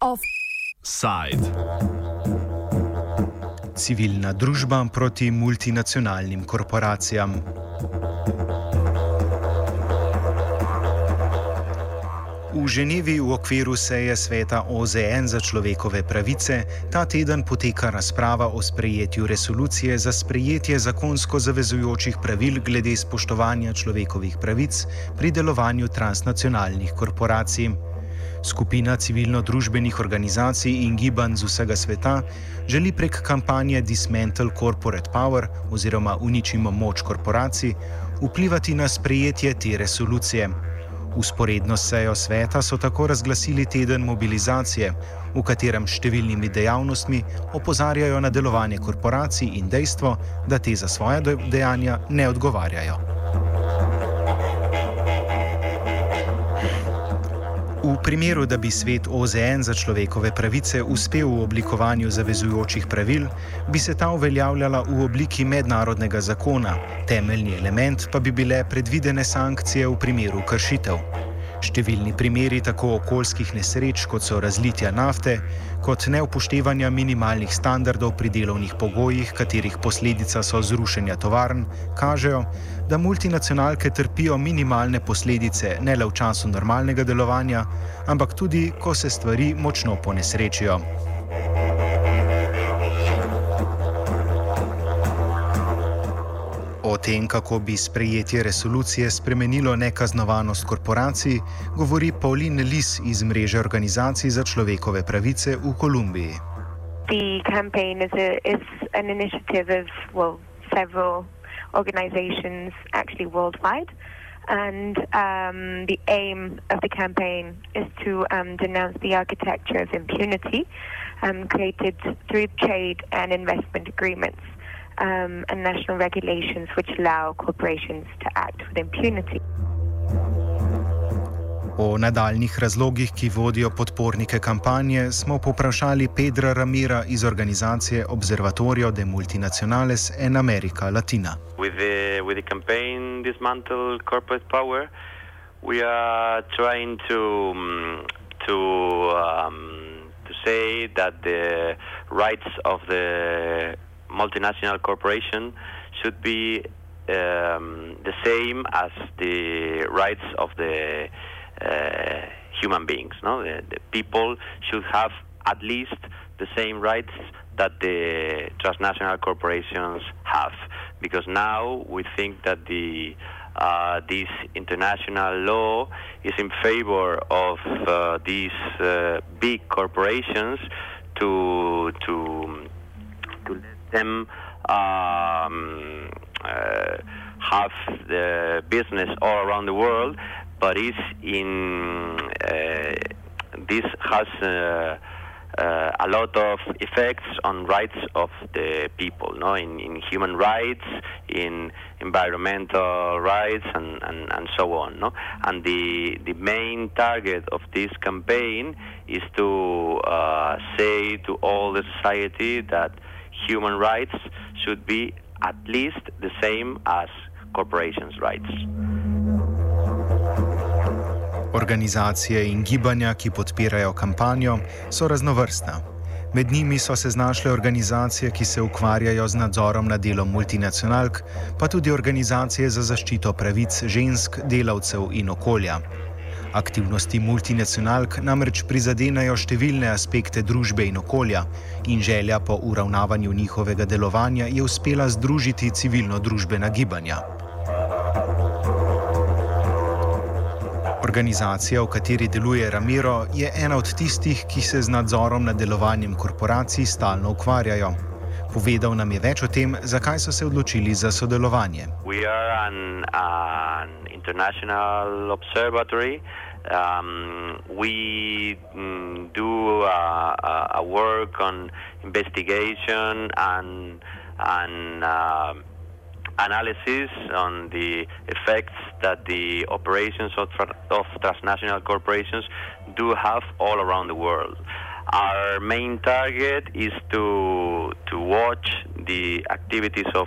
Offside. Civilna družba proti multinacionalnim korporacijam. V Ženevi v okviru seje sveta OZN za človekove pravice ta teden poteka razprava o sprejetju resolucije za sprejetje zakonsko zavezujočih pravil glede spoštovanja človekovih pravic pri delovanju transnacionalnih korporacij. Skupina civilno-družbenih organizacij in gibanj z vsega sveta želi prek kampanje Dismantle Corporate Power oziroma Uničimo moč korporacij vplivati na sprejetje te resolucije. Usporedno sejo sveta so tako razglasili teden mobilizacije, v katerem številnimi dejavnostmi opozarjajo na delovanje korporacij in dejstvo, da te za svoje dejanja ne odgovarjajo. V primeru, da bi svet OZN za človekove pravice uspel v oblikovanju zavezujočih pravil, bi se ta uveljavljala v obliki mednarodnega zakona, temeljni element pa bi bile predvidene sankcije v primeru kršitev. Številni primeri tako okoljskih nesreč, kot so razlitja nafte, kot neupoštevanja minimalnih standardov pri delovnih pogojih, katerih posledica so zrušenja tovarn, kažejo, da multinacionalke trpijo minimalne posledice ne le v času normalnega delovanja, ampak tudi, ko se stvari močno ponesrečijo. O tem, kako bi sprejetje resolucije spremenilo nekaznovanost korporacij, govori Pauline Lis iz mreže organizacij za človekove pravice v Kolumbiji. The campaign is, a, is an initiative of well, several organizations actually worldwide. And um, the aim of the campaign is to um, denounce the architecture of impunity um, created through trade and investment agreements. Um, and national regulations which allow corporations to act with impunity. O nadaljnih razlogih, ki vodijo podpornike kampanje, smo poprašali Pedra Ramira iz organizacije Observatorio de Multinacionales en America Latina. With the, with the campaign Dismantle Corporate Power, we are trying to, um, to, um, to say that the rights of the multinational corporation should be um, the same as the rights of the uh, human beings. No, the, the, people should have at least the same rights that the transnational corporations have, because now we think that the uh, this international law is in favor of uh, these uh, big corporations to to to um, uh, have the business all around the world, but is in uh, this has uh, uh, a lot of effects on rights of the people, no, in, in human rights, in environmental rights, and, and, and so on, no. And the the main target of this campaign is to uh, say to all the society that human rights should be at least the same as corporations' rights. Organizacije in gibanja, ki podpirajo kampanjo, so raznovrstna. Med njimi so se znašle organizacije, ki se ukvarjajo z nadzorom nad delom multinacionalk, pa tudi organizacije za zaščito pravic žensk, delavcev in okolja. Aktivnosti multinacionalk namreč prizadenajo številne aspekte družbe in okolja, in želja po uravnavanju njihovega delovanja je uspela združiti civilno-družbena gibanja. Organizacija, v kateri deluje Ramiro, je ena od tistih, ki se z nadzorom nad delovanjem korporacij stalno ukvarjajo. Povedal nam je več o tem, zakaj so se odločili za sodelovanje. We are an, an international observatory. Um, we mm, do a, a, work on investigation and and uh, analysis on the effects that the operations of, of transnational corporations do have all around the world. Our main target is to to watch the activities of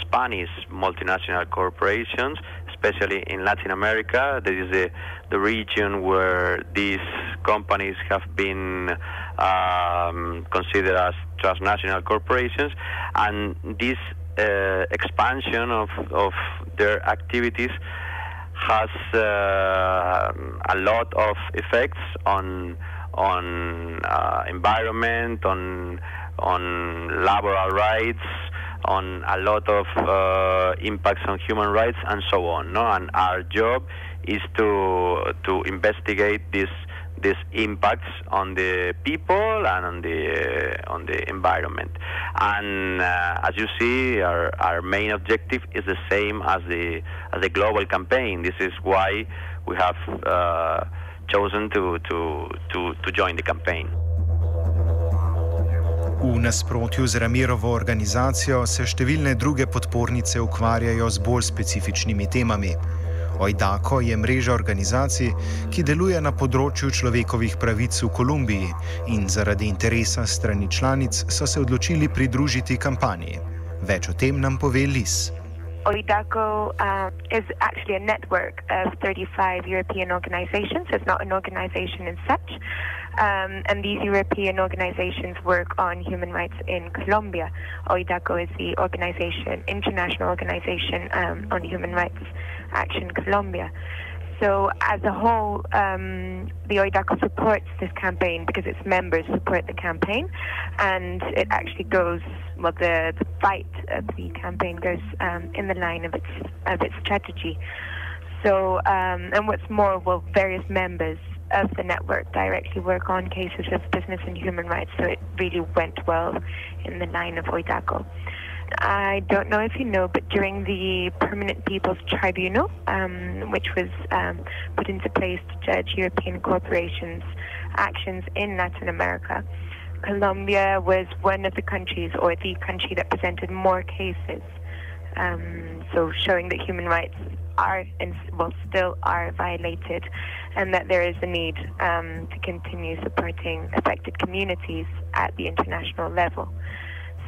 Spanish multinational corporations, especially in Latin America. That is the, the region where these companies have been um, considered as transnational corporations, and this uh, expansion of, of their activities has uh, a lot of effects on on uh, environment, on on laboral rights, on a lot of uh, impacts on human rights, and so on. No, and our job is to to investigate these these impacts on the people and on the uh, on the environment. And uh, as you see, our, our main objective is the same as the as the global campaign. This is why we have uh, chosen to, to, to, to join the campaign. V nasprotju z Ramirovo organizacijo se številne druge podpornice ukvarjajo z bolj specifičnimi temami. OIDAKO je mreža organizacij, ki deluje na področju človekovih pravic v Kolumbiji in zaradi interesa strani članic so se odločili pridružiti kampanji. Več o tem nam pove Lis. OIDACO uh, is actually a network of 35 European organizations. It's not an organization as such. Um, and these European organizations work on human rights in Colombia. OIDACO is the organization, international organization um, on human rights action Colombia. So, as a whole, um, the OIDACO supports this campaign because its members support the campaign, and it actually goes well. The, the fight of the campaign goes um, in the line of its of its strategy. So, um, and what's more, well, various members of the network directly work on cases of business and human rights, so it really went well in the line of OIDACO. I don't know if you know, but during the Permanent People's Tribunal, um, which was um, put into place to judge European corporations' actions in Latin America, Colombia was one of the countries, or the country that presented more cases. Um, so showing that human rights are and well still are violated, and that there is a need um, to continue supporting affected communities at the international level.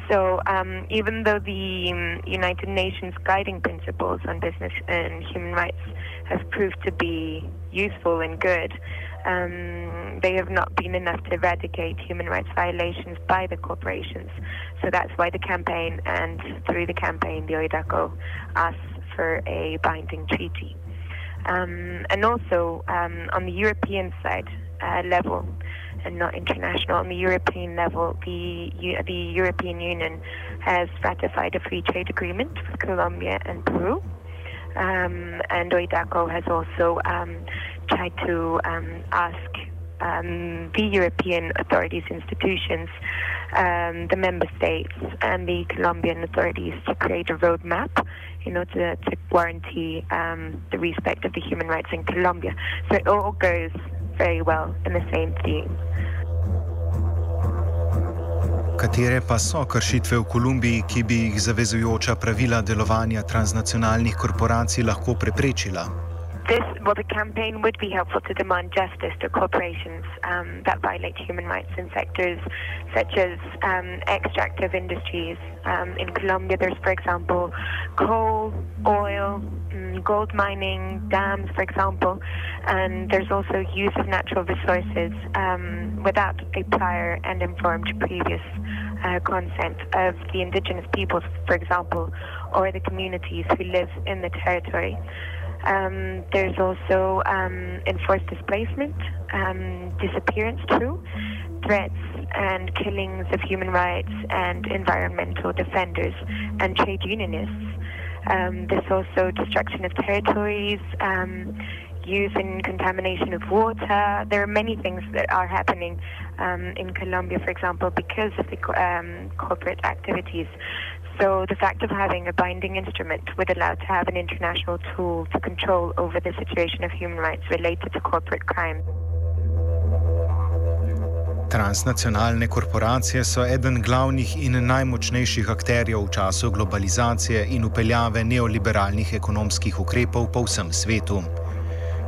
So um, even though the um, United Nations guiding principles on business and human rights have proved to be useful and good, um, they have not been enough to eradicate human rights violations by the corporations. So that's why the campaign and through the campaign, the OIDACO asks for a binding treaty. Um, and also um, on the European side uh, level and not international, on the European level, the the European Union has ratified a free trade agreement with Colombia and Peru. Um, and OIDACO has also um, tried to um, ask um, the European authorities, institutions, um, the member states, and the Colombian authorities to create a roadmap know, to, to guarantee um, the respect of the human rights in Colombia. So it all goes very well in the same theme. Katere pa so kršitve v Kolumbiji, ki bi jih zavezujoča pravila delovanja transnacionalnih korporacij lahko preprečila? This, well, the campaign would be helpful to demand justice to corporations um, that violate human rights in sectors such as um, extractive industries. Um, in Colombia, there's, for example, coal, oil, mm, gold mining, dams, for example, and there's also use of natural resources um, without a prior and informed previous uh, consent of the indigenous peoples, for example, or the communities who live in the territory. Um, there's also um, enforced displacement, um, disappearance too, threats and killings of human rights and environmental defenders and trade unionists. Um, there's also destruction of territories, um, use and contamination of water. There are many things that are happening um, in Colombia, for example, because of the um, corporate activities. So the fact of having a binding instrument would allow to have an international tool to control over the situation of human rights related to corporate crime. Transnacionalne korporacije so eden glavnih in najmočnejših akterjev v času globalizacije in upeljave neoliberalnih ekonomskih ukrepov po vsem svetu.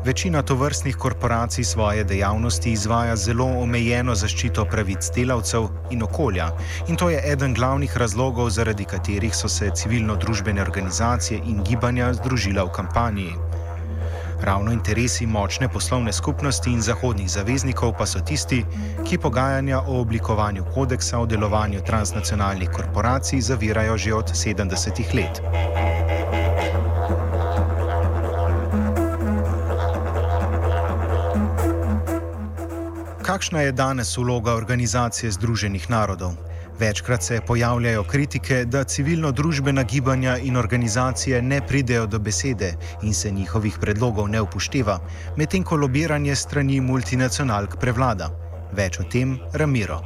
Večina tovrstnih korporacij svoje dejavnosti izvaja zelo omejeno zaščito pravic delavcev in okolja, in to je eden glavnih razlogov, zaradi katerih so se civilno-družbene organizacije in gibanja združila v kampanji. Ravno interesi močne poslovne skupnosti in zahodnih zaveznikov pa so tisti, ki pogajanja o oblikovanju kodeksa o delovanju transnacionalnih korporacij zavirajo že od 70-ih let. Kakšna je danes vloga organizacije Združenih narodov? Večkrat se pojavljajo kritike, da civilno-družbena gibanja in organizacije ne pridejo do besede in se njihovih predlogov ne upošteva, medtem ko lobiranje strani multinacionalk prevlada. Več o tem Ramiro.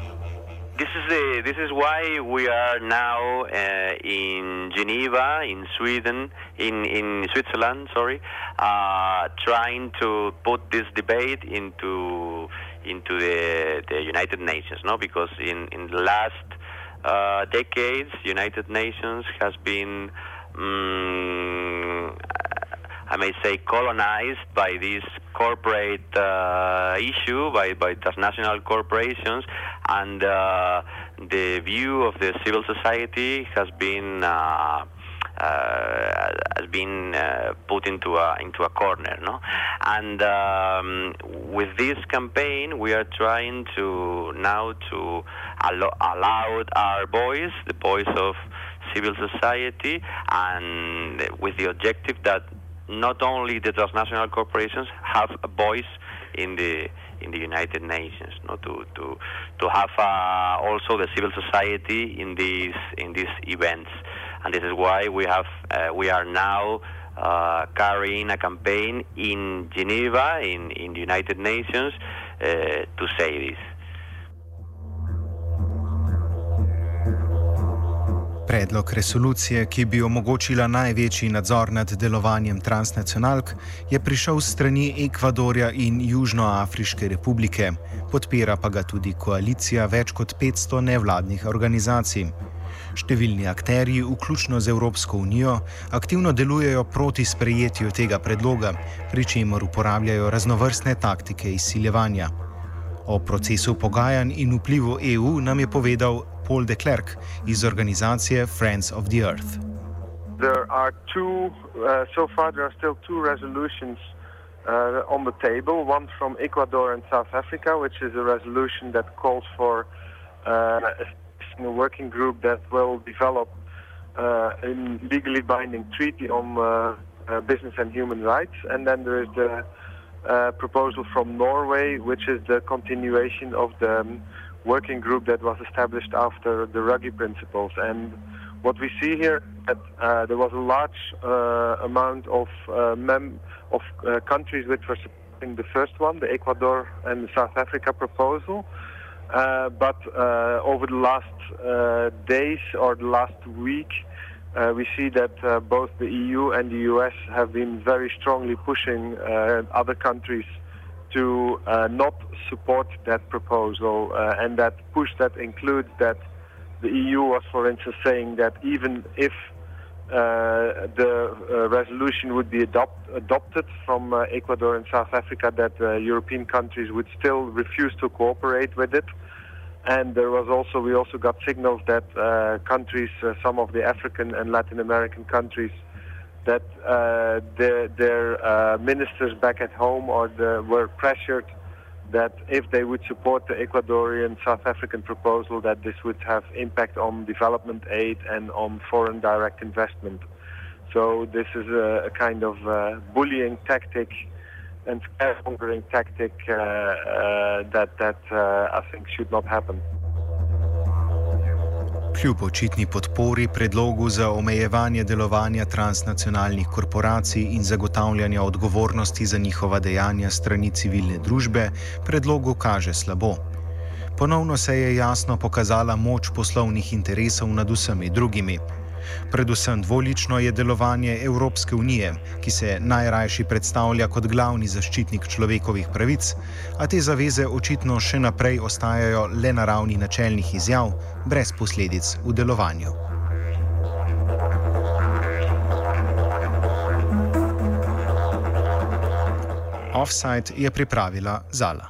This is, the, this is why we are now uh, in Geneva, in Sweden, in, in Switzerland, sorry, uh, trying to put this debate into into the, the United Nations, no? Because in, in the last uh, decades, United Nations has been, um, I may say, colonized by this corporate uh, issue, by, by transnational corporations, and uh, the view of the civil society has been uh, has been uh, put into a into a corner, no? And um, with this campaign, we are trying to now to allow, allow our voice, the voice of civil society, and with the objective that not only the transnational corporations have a voice in the in the United Nations, no, to to to have uh, also the civil society in these in these events and this is why we have uh, we are now uh, carrying a campaign in Geneva, in, in the United Nations, uh, to say this. Predlog resolucije, ki bi omogočila največji nadzor nad delovanjem transnacionalk, je prišel strani Ekvadorja in Južnoafriške republike, podpira pa ga tudi koalicija več kot 500 nevladnih organizacij. Številni akteri, vključno z Evropsko unijo, aktivno delujejo proti sprejetju tega predloga, pri čemer uporabljajo raznovrstne taktike izsiljevanja. O procesu pogajanj in vplivu EU nam je povedal Paul de Klerk iz organizacije Friends of the Earth. There are two, uh, so far there are still two resolutions uh, on the table. One from Ecuador and South Africa, which is a resolution that calls for uh, a working group that will develop uh, a legally binding treaty on uh, uh, business and human rights. And then there is the uh, proposal from Norway, which is the continuation of the um, working group that was established after the Ruggie principles. And what we see here that uh, there was a large uh, amount of mem- of countries which were supporting the first one, the Ecuador and the South Africa proposal. Uh, but uh, over the last uh, days or the last week, we see that both the EU and the US have been very strongly pushing other countries to not support that proposal, and that push that includes that the EU was, for instance, saying that even if the uh, resolution would be adopt, adopted from uh, Ecuador and South Africa that European countries would still refuse to cooperate with it. And there was also we also got signals that uh, countries, uh, some of the African and Latin American countries, that uh, their, their ministers back at home or the, were pressured that if they would support the Ecuadorian South African proposal, that this would have impact on development aid and on foreign direct investment. So this is a, a kind of uh, bullying tactic and scaremongering tactic uh, uh, that, that uh, I think should not happen. Kljub očitni podpori predlogu za omejevanje delovanja transnacionalnih korporacij in zagotavljanja odgovornosti za njihova dejanja strani civilne družbe, predlogu kaže slabo. Ponovno se je jasno pokazala moč poslovnih interesov nad vsemi drugimi. Predvsem dvolično je delovanje Evropske unije, ki se najrajši predstavlja kot glavni zaščitnik človekovih pravic, a te zaveze očitno še naprej ostajajo le na ravni načelnih izjav, brez posledic v delovanju. Offside je pripravila Zala.